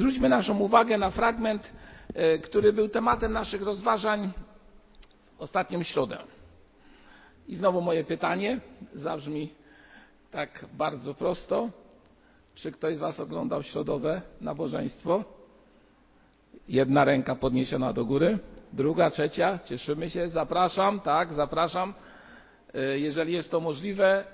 Zwróćmy naszą uwagę na fragment, e, który był tematem naszych rozważań w ostatnią środę. I znowu moje pytanie zabrzmi tak bardzo prosto. Czy ktoś z Was oglądał środowe nabożeństwo? Jedna ręka podniesiona do góry, druga, trzecia. Cieszymy się. Zapraszam, tak, zapraszam. E, jeżeli jest to możliwe,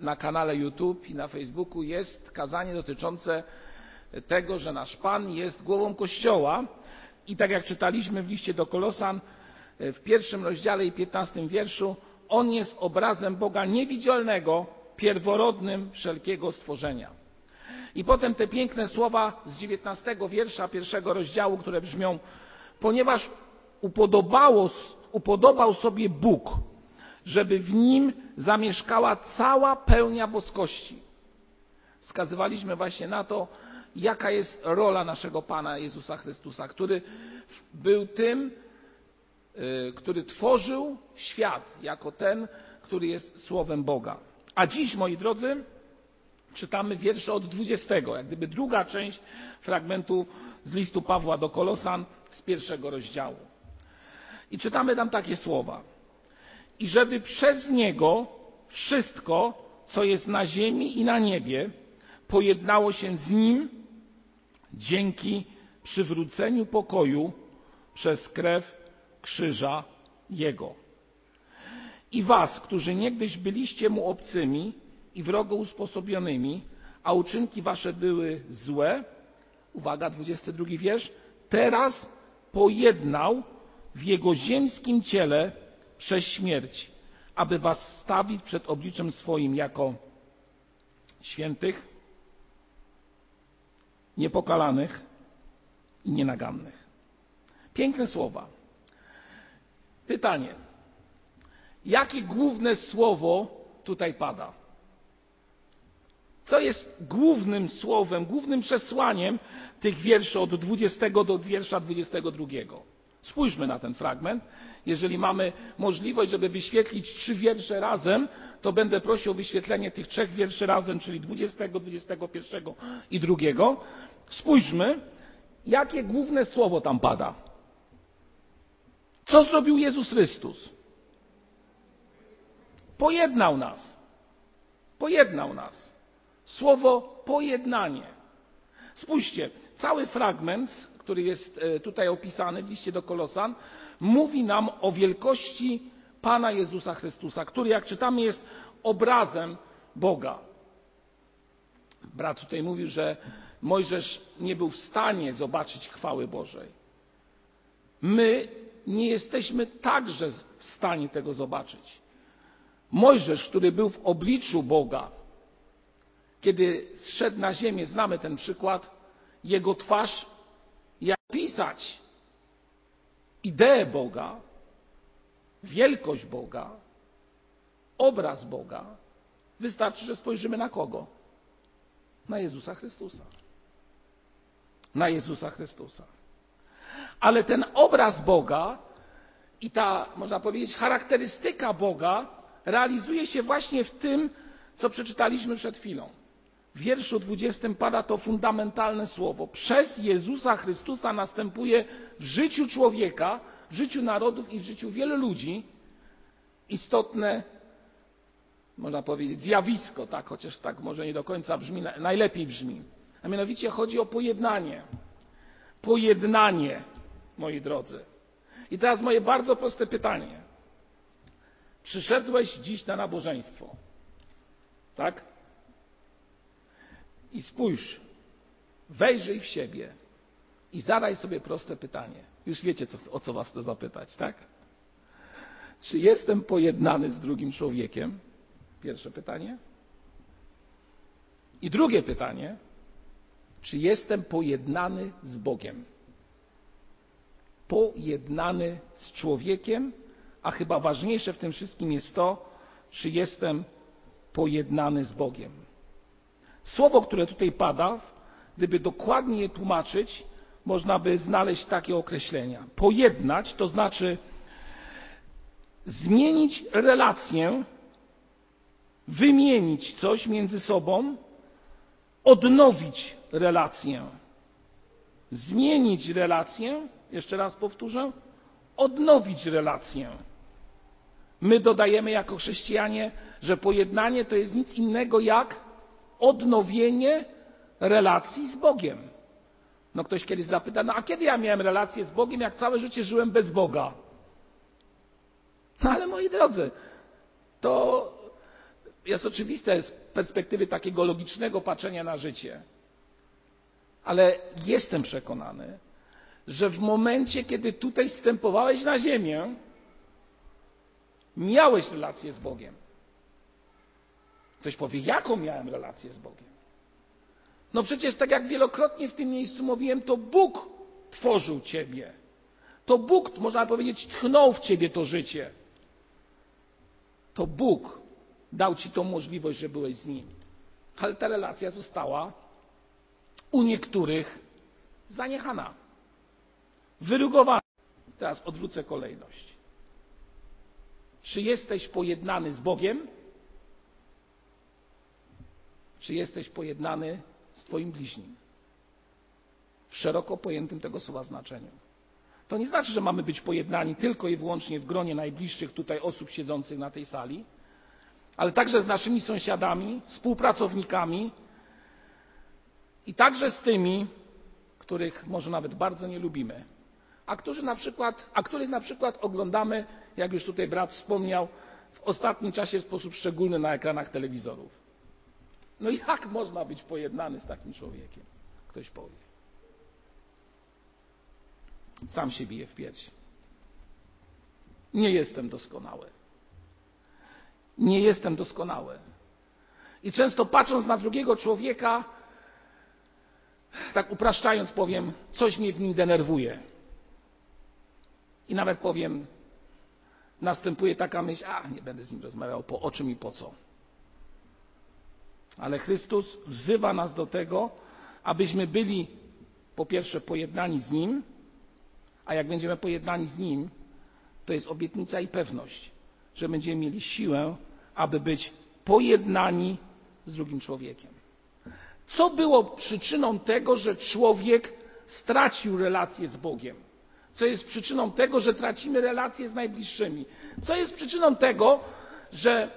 na kanale YouTube i na Facebooku jest kazanie dotyczące tego, że nasz Pan jest głową Kościoła i tak jak czytaliśmy w liście do Kolosan e, w pierwszym rozdziale i piętnastym wierszu, On jest obrazem Boga niewidzialnego, pierworodnym wszelkiego stworzenia. I potem te piękne słowa z dziewiętnastego wiersza pierwszego rozdziału, które brzmią, ponieważ upodobało, upodobał sobie Bóg, żeby w nim zamieszkała cała pełnia boskości. Wskazywaliśmy właśnie na to, jaka jest rola naszego Pana Jezusa Chrystusa, który był tym, y, który tworzył świat jako ten, który jest Słowem Boga. A dziś, moi drodzy, czytamy wiersze od 20, jak gdyby druga część fragmentu z listu Pawła do Kolosan z pierwszego rozdziału. I czytamy tam takie słowa. I żeby przez Niego wszystko, co jest na ziemi i na niebie, pojednało się z Nim dzięki przywróceniu pokoju przez krew krzyża Jego. I was, którzy niegdyś byliście mu obcymi i wrogo usposobionymi, a uczynki wasze były złe, uwaga, 22 wiersz, teraz pojednał w jego ziemskim ciele przez śmierć, aby was stawić przed obliczem swoim jako świętych, niepokalanych i nienagannych. Piękne słowa. Pytanie. Jakie główne słowo tutaj pada? Co jest głównym słowem, głównym przesłaniem tych wierszy od 20 do wiersza 22? Spójrzmy na ten fragment. Jeżeli mamy możliwość, żeby wyświetlić trzy wiersze razem, to będę prosił o wyświetlenie tych trzech wierszy razem, czyli 20, 21 i drugiego. Spójrzmy, jakie główne słowo tam pada. Co zrobił Jezus Chrystus? Pojednał nas. Pojednał nas. Słowo pojednanie. Spójrzcie, cały fragment, który jest e, tutaj opisany w liście do Kolosan, mówi nam o wielkości Pana Jezusa Chrystusa, który, jak czytamy, jest obrazem Boga. Brat tutaj mówił, że Mojżesz nie był w stanie zobaczyć chwały Bożej. My nie jesteśmy także w stanie tego zobaczyć. Mojżesz, który był w obliczu Boga, kiedy zszedł na ziemię, znamy ten przykład, jego twarz, jak pisać ideę Boga, wielkość Boga, obraz Boga, wystarczy, że spojrzymy na kogo? Na Jezusa Chrystusa. Na Jezusa Chrystusa. Ale ten obraz Boga i ta, można powiedzieć, charakterystyka Boga realizuje się właśnie w tym, co przeczytaliśmy przed chwilą. W wierszu 20 pada to fundamentalne słowo. Przez Jezusa Chrystusa następuje w życiu człowieka, w życiu narodów i w życiu wielu ludzi istotne, można powiedzieć, zjawisko, tak, chociaż tak może nie do końca brzmi, najlepiej brzmi. A mianowicie chodzi o pojednanie. Pojednanie, moi drodzy. I teraz moje bardzo proste pytanie. Przyszedłeś dziś na nabożeństwo. Tak? I spójrz, wejrzyj w siebie i zadaj sobie proste pytanie. Już wiecie, co, o co was chcę zapytać, tak? Czy jestem pojednany z drugim człowiekiem? Pierwsze pytanie. I drugie pytanie. Czy jestem pojednany z Bogiem? Pojednany z człowiekiem, a chyba ważniejsze w tym wszystkim jest to, czy jestem pojednany z Bogiem. Słowo, które tutaj pada, gdyby dokładnie je tłumaczyć, można by znaleźć takie określenia. Pojednać to znaczy zmienić relację, wymienić coś między sobą, odnowić relację. zmienić relację, jeszcze raz powtórzę, odnowić relację. My dodajemy jako chrześcijanie, że pojednanie to jest nic innego jak odnowienie relacji z Bogiem. No ktoś kiedyś zapyta, no a kiedy ja miałem relację z Bogiem, jak całe życie żyłem bez Boga? No ale moi drodzy, to jest oczywiste z perspektywy takiego logicznego patrzenia na życie. Ale jestem przekonany, że w momencie, kiedy tutaj wstępowałeś na ziemię, miałeś relację z Bogiem. Ktoś powie, jaką miałem relację z Bogiem? No przecież, tak jak wielokrotnie w tym miejscu mówiłem, to Bóg tworzył ciebie. To Bóg, można powiedzieć, tchnął w ciebie to życie. To Bóg dał ci tą możliwość, że byłeś z Nim. Ale ta relacja została u niektórych zaniechana, wyrugowana. Teraz odwrócę kolejność. Czy jesteś pojednany z Bogiem? Czy jesteś pojednany z Twoim bliźnim? W szeroko pojętym tego słowa znaczeniu. To nie znaczy, że mamy być pojednani tylko i wyłącznie w gronie najbliższych tutaj osób siedzących na tej sali, ale także z naszymi sąsiadami, współpracownikami i także z tymi, których może nawet bardzo nie lubimy, a, którzy na przykład, a których na przykład oglądamy, jak już tutaj brat wspomniał, w ostatnim czasie w sposób szczególny na ekranach telewizorów. No jak można być pojednany z takim człowiekiem? Ktoś powie. Sam się bije w piersi. Nie jestem doskonały. Nie jestem doskonały. I często patrząc na drugiego człowieka, tak upraszczając powiem, coś mnie w nim denerwuje. I nawet powiem, następuje taka myśl, a nie będę z nim rozmawiał, po o czym i po co. Ale Chrystus wzywa nas do tego, abyśmy byli po pierwsze pojednani z Nim, a jak będziemy pojednani z Nim, to jest obietnica i pewność, że będziemy mieli siłę, aby być pojednani z drugim człowiekiem. Co było przyczyną tego, że człowiek stracił relację z Bogiem? Co jest przyczyną tego, że tracimy relacje z najbliższymi? Co jest przyczyną tego, że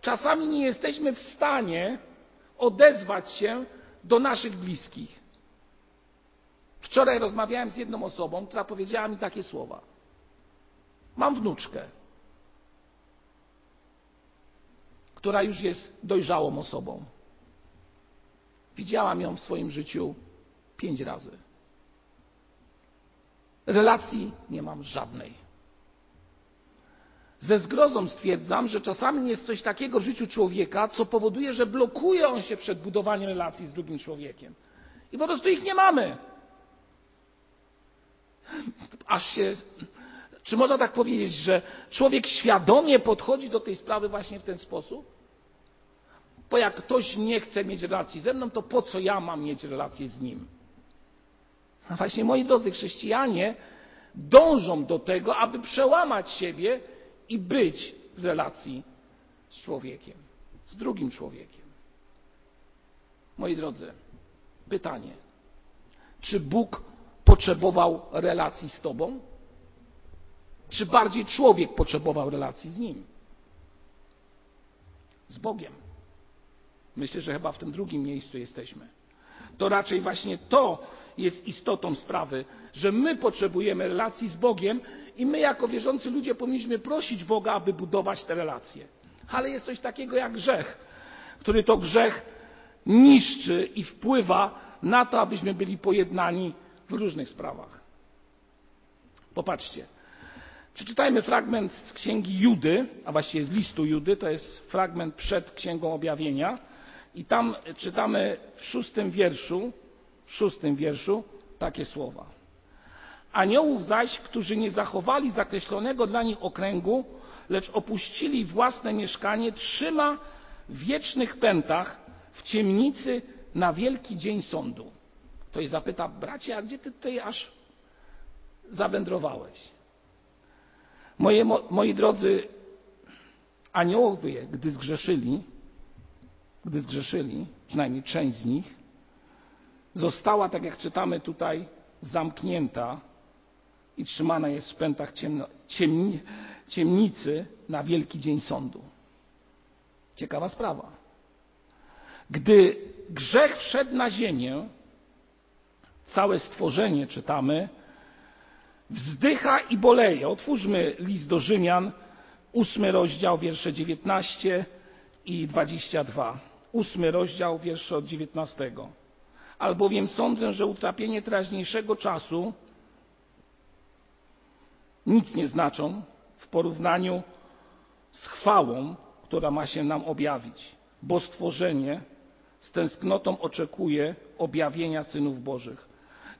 czasami nie jesteśmy w stanie odezwać się do naszych bliskich? Wczoraj rozmawiałem z jedną osobą, która powiedziała mi takie słowa. Mam wnuczkę, która już jest dojrzałą osobą. Widziałam ją w swoim życiu pięć razy. Relacji nie mam żadnej. Ze zgrozą stwierdzam, że czasami jest coś takiego w życiu człowieka, co powoduje, że blokuje on się przed budowaniem relacji z drugim człowiekiem. I po prostu ich nie mamy. Aż się. Czy można tak powiedzieć, że człowiek świadomie podchodzi do tej sprawy właśnie w ten sposób? Bo jak ktoś nie chce mieć relacji ze mną, to po co ja mam mieć relację z nim? A właśnie moi drodzy chrześcijanie dążą do tego, aby przełamać siebie i być w relacji z człowiekiem, z drugim człowiekiem. Moi drodzy, pytanie: czy Bóg potrzebował relacji z Tobą? Czy bardziej człowiek potrzebował relacji z Nim? Z Bogiem. Myślę, że chyba w tym drugim miejscu jesteśmy. To raczej właśnie to jest istotą sprawy, że my potrzebujemy relacji z Bogiem i my jako wierzący ludzie powinniśmy prosić Boga, aby budować te relacje. Ale jest coś takiego jak grzech, który to grzech niszczy i wpływa na to, abyśmy byli pojednani w różnych sprawach. Popatrzcie. Przeczytajmy fragment z księgi Judy, a właściwie z listu Judy, to jest fragment przed księgą objawienia. I tam czytamy w szóstym wierszu, szóstym wierszu takie słowa. Aniołów zaś, którzy nie zachowali zakreślonego dla nich okręgu, lecz opuścili własne mieszkanie, trzyma w wiecznych pętach w ciemnicy na wielki dzień sądu. Ktoś zapyta, bracie, a gdzie ty tutaj aż zawędrowałeś? Moje, moi drodzy, aniołowie, gdy zgrzeszyli, gdy zgrzeszyli, przynajmniej część z nich, została, tak jak czytamy tutaj, zamknięta i trzymana jest w pętach ciemno, ciemni, ciemnicy na wielki dzień sądu. Ciekawa sprawa. Gdy grzech wszedł na ziemię, całe stworzenie, czytamy, wzdycha i boleje. Otwórzmy list do Rzymian, ósmy rozdział, wiersze 19 i 22. Ósmy rozdział, wiersze od 19. Albowiem sądzę, że utrapienie teraźniejszego czasu nic nie znaczą w porównaniu z chwałą, która ma się nam objawić, bo stworzenie z tęsknotą oczekuje objawienia synów Bożych.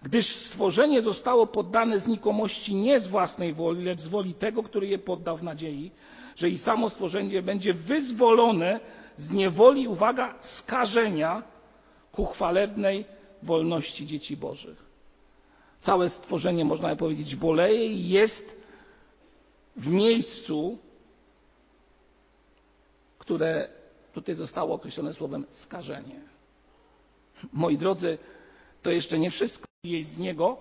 Gdyż stworzenie zostało poddane znikomości nie z własnej woli, lecz z woli tego, który je poddał w nadziei, że i samo stworzenie będzie wyzwolone z niewoli, uwaga, skażenia ku chwalebnej wolności dzieci Bożych. Całe stworzenie, można powiedzieć, boleje i jest w miejscu, które tutaj zostało określone słowem skażenie. Moi drodzy, to jeszcze nie wszystko jest z niego.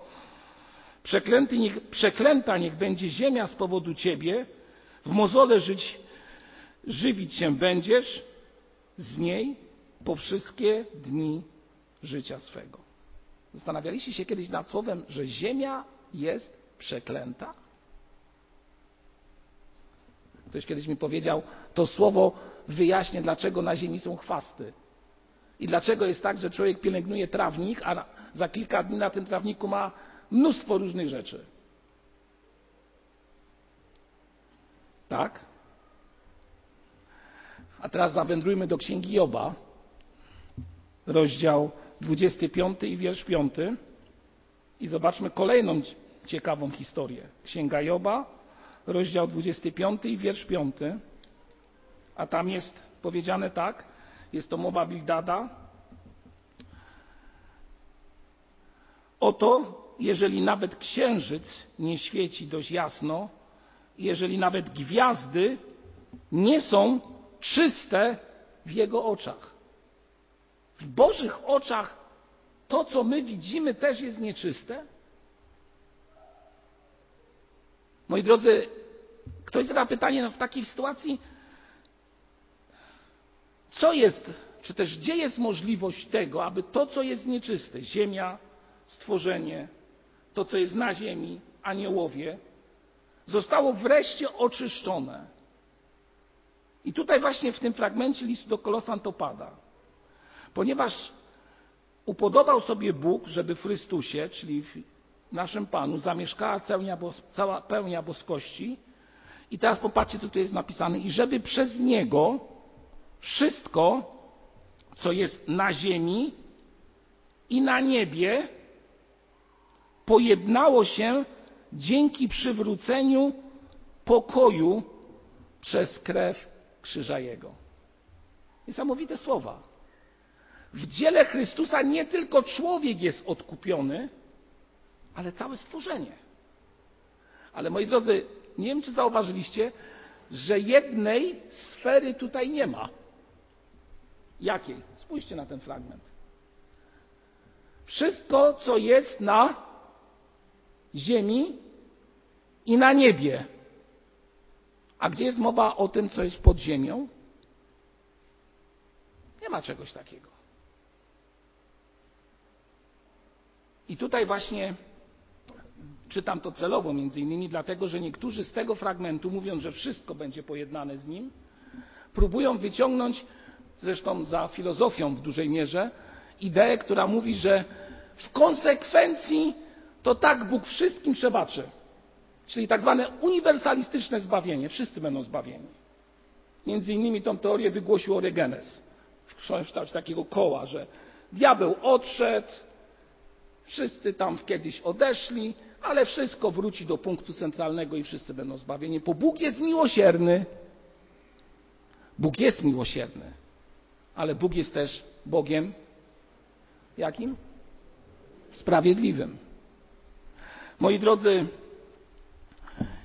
Przeklęty niech, przeklęta niech będzie ziemia z powodu ciebie, w mozole żyć, żywić się będziesz z niej po wszystkie dni życia swego. Zastanawialiście się kiedyś nad słowem, że ziemia jest przeklęta? Ktoś kiedyś mi powiedział, to słowo wyjaśnia, dlaczego na ziemi są chwasty. I dlaczego jest tak, że człowiek pielęgnuje trawnik, a za kilka dni na tym trawniku ma mnóstwo różnych rzeczy. Tak? A teraz zawędrujmy do Księgi Joba, rozdział 25 i wiersz 5 i zobaczmy kolejną ciekawą historię. Księga Joba, rozdział 25 i wiersz 5, a tam jest powiedziane tak, jest to mowa Bildada. Oto, jeżeli nawet księżyc nie świeci dość jasno, jeżeli nawet gwiazdy nie są czyste w jego oczach. W Bożych oczach to, co my widzimy, też jest nieczyste? Moi drodzy, ktoś zada pytanie no w takiej sytuacji, co jest, czy też gdzie jest możliwość tego, aby to, co jest nieczyste, ziemia, stworzenie, to, co jest na ziemi, aniołowie, zostało wreszcie oczyszczone. I tutaj właśnie w tym fragmencie listu do Kolosan to pada. Ponieważ upodobał sobie Bóg, żeby w Chrystusie, czyli w naszym Panu, zamieszkała cała pełnia boskości. I teraz popatrzcie, co tu jest napisane. I żeby przez Niego wszystko, co jest na ziemi i na niebie, pojednało się dzięki przywróceniu pokoju przez krew krzyża Jego. Niesamowite słowa. W dziele Chrystusa nie tylko człowiek jest odkupiony, ale całe stworzenie. Ale moi drodzy, nie wiem czy zauważyliście, że jednej sfery tutaj nie ma. Jakiej? Spójrzcie na ten fragment. Wszystko, co jest na ziemi i na niebie. A gdzie jest mowa o tym, co jest pod ziemią? Nie ma czegoś takiego. I tutaj właśnie czytam to celowo, między innymi dlatego, że niektórzy z tego fragmentu, mówiąc, że wszystko będzie pojednane z nim, próbują wyciągnąć, zresztą za filozofią w dużej mierze, ideę, która mówi, że w konsekwencji to tak Bóg wszystkim przebaczy. Czyli tak zwane uniwersalistyczne zbawienie. Wszyscy będą zbawieni. Między innymi tą teorię wygłosił Orygenes w kształcie takiego koła, że diabeł odszedł, wszyscy tam kiedyś odeszli, ale wszystko wróci do punktu centralnego i wszyscy będą zbawieni, bo Bóg jest miłosierny. Bóg jest miłosierny, ale Bóg jest też Bogiem jakim? Sprawiedliwym. Moi drodzy,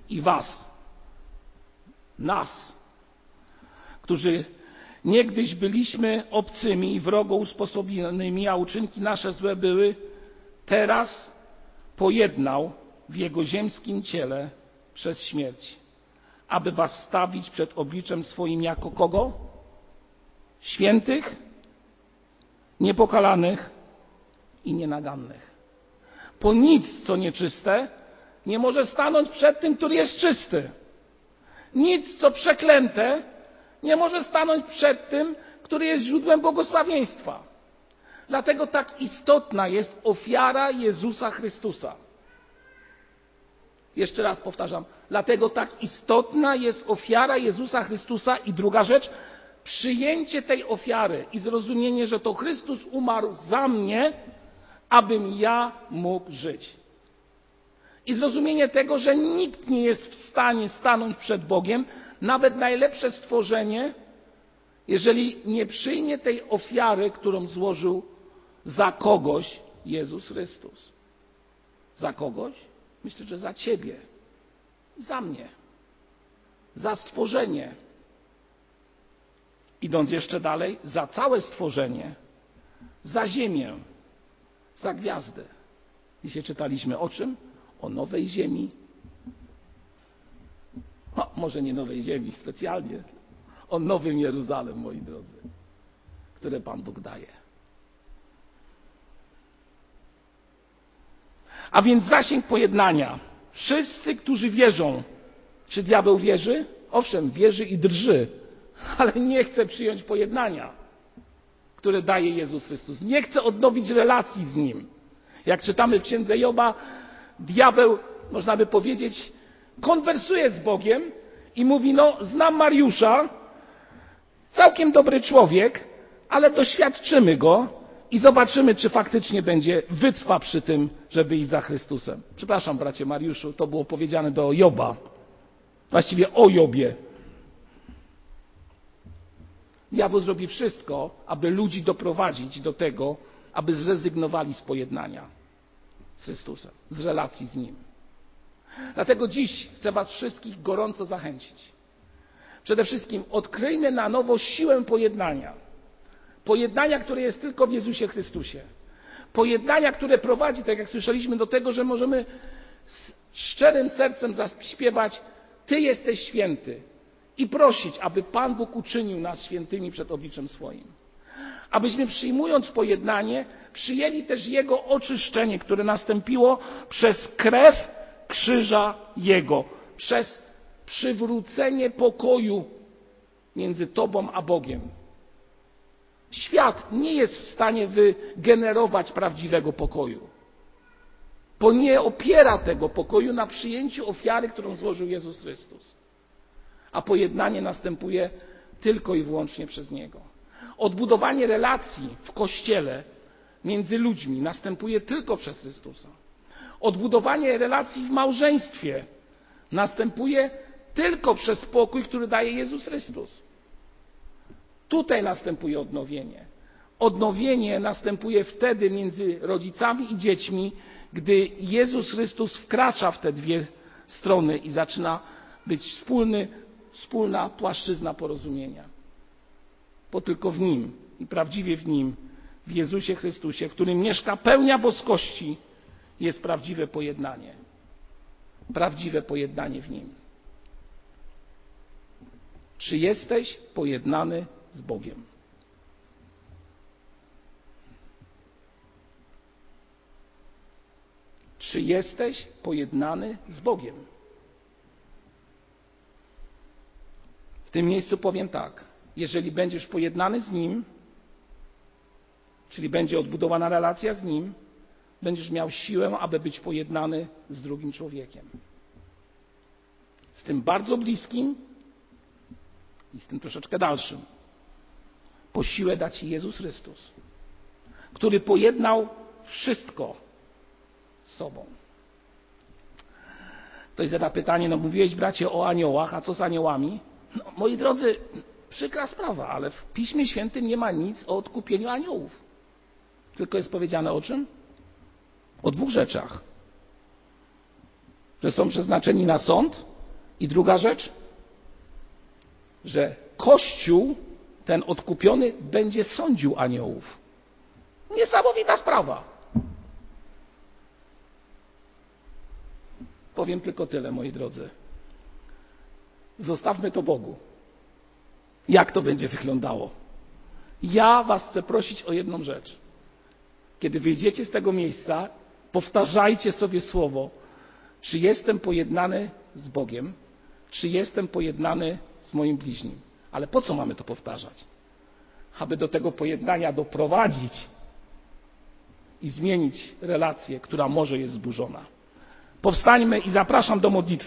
i Was, nas, którzy niegdyś byliśmy obcymi i wrogo usposobionymi, a uczynki nasze złe były, teraz pojednał w jego ziemskim ciele przez śmierć, aby was stawić przed obliczem swoim jako kogo? Świętych, niepokalanych i nienagannych. Po nic, co nieczyste, nie może stanąć przed tym, który jest czysty. Nic, co przeklęte, nie może stanąć przed tym, który jest źródłem błogosławieństwa. Dlatego tak istotna jest ofiara Jezusa Chrystusa. Jeszcze raz powtarzam, dlatego tak istotna jest ofiara Jezusa Chrystusa i druga rzecz, przyjęcie tej ofiary i zrozumienie, że to Chrystus umarł za mnie, abym ja mógł żyć. I zrozumienie tego, że nikt nie jest w stanie stanąć przed Bogiem, nawet najlepsze stworzenie, jeżeli nie przyjmie tej ofiary, którą złożył za kogoś Jezus Chrystus. Za kogoś? Myślę, że za Ciebie, za mnie, za stworzenie. Idąc jeszcze dalej, za całe stworzenie, za Ziemię, za gwiazdę. Dzisiaj czytaliśmy o czym? O nowej Ziemi. O, może nie nowej Ziemi specjalnie, o nowym Jeruzalem, moi drodzy, które Pan Bóg daje. A więc zasięg pojednania. Wszyscy, którzy wierzą, czy diabeł wierzy? Owszem, wierzy i drży, ale nie chce przyjąć pojednania, które daje Jezus Chrystus. Nie chce odnowić relacji z Nim. Jak czytamy w księdze Joba, diabeł, można by powiedzieć, konwersuje z Bogiem i mówi: No, znam Mariusza, całkiem dobry człowiek, ale doświadczymy go i zobaczymy, czy faktycznie będzie wytrwa przy tym, żeby iść za Chrystusem. Przepraszam, bracie Mariuszu, to było powiedziane do Joba. Właściwie o Jobie. Diabeł zrobi wszystko, aby ludzi doprowadzić do tego, aby zrezygnowali z pojednania z Chrystusem, z relacji z Nim. Dlatego dziś chcę Was wszystkich gorąco zachęcić. Przede wszystkim odkryjmy na nowo siłę pojednania. Pojednania, które jest tylko w Jezusie Chrystusie. Pojednania, które prowadzi, tak jak słyszeliśmy, do tego, że możemy z szczerym sercem zaśpiewać Ty jesteś święty i prosić, aby Pan Bóg uczynił nas świętymi przed obliczem swoim. Abyśmy przyjmując pojednanie, przyjęli też Jego oczyszczenie, które nastąpiło przez krew krzyża Jego, przez przywrócenie pokoju między Tobą a Bogiem. Świat nie jest w stanie wygenerować prawdziwego pokoju, bo nie opiera tego pokoju na przyjęciu ofiary, którą złożył Jezus Chrystus. A pojednanie następuje tylko i wyłącznie przez Niego. Odbudowanie relacji w Kościele między ludźmi następuje tylko przez Chrystusa. Odbudowanie relacji w małżeństwie następuje tylko przez pokój, który daje Jezus Chrystus. Tutaj następuje odnowienie. Odnowienie następuje wtedy między rodzicami i dziećmi, gdy Jezus Chrystus wkracza w te dwie strony i zaczyna być wspólny, wspólna płaszczyzna porozumienia. Bo tylko w Nim i prawdziwie w Nim, w Jezusie Chrystusie, w którym mieszka pełnia boskości, jest prawdziwe pojednanie. Prawdziwe pojednanie w Nim. Czy jesteś pojednany z Bogiem? Czy jesteś pojednany z Bogiem? W tym miejscu powiem tak: jeżeli będziesz pojednany z Nim, czyli będzie odbudowana relacja z Nim, będziesz miał siłę, aby być pojednany z drugim człowiekiem. Z tym bardzo bliskim i z tym troszeczkę dalszym. Po siłę da Ci Jezus Chrystus, który pojednał wszystko z sobą. Ktoś zada pytanie, no mówiłeś bracie o aniołach, a co z aniołami? No, moi drodzy, przykra sprawa, ale w Piśmie Świętym nie ma nic o odkupieniu aniołów. Tylko jest powiedziane o czym? O dwóch rzeczach. Że są przeznaczeni na sąd i druga rzecz, że Kościół, ten odkupiony, będzie sądził aniołów. Niesamowita sprawa. Powiem tylko tyle, moi drodzy. Zostawmy to Bogu. Jak to będzie wyglądało? Ja Was chcę prosić o jedną rzecz. Kiedy wyjdziecie z tego miejsca, powtarzajcie sobie słowo, czy jestem pojednany z Bogiem, czy jestem pojednany z moim bliźnim. Ale po co mamy to powtarzać? Aby do tego pojednania doprowadzić i zmienić relację, która może jest zburzona. Powstańmy i zapraszam do modlitwy.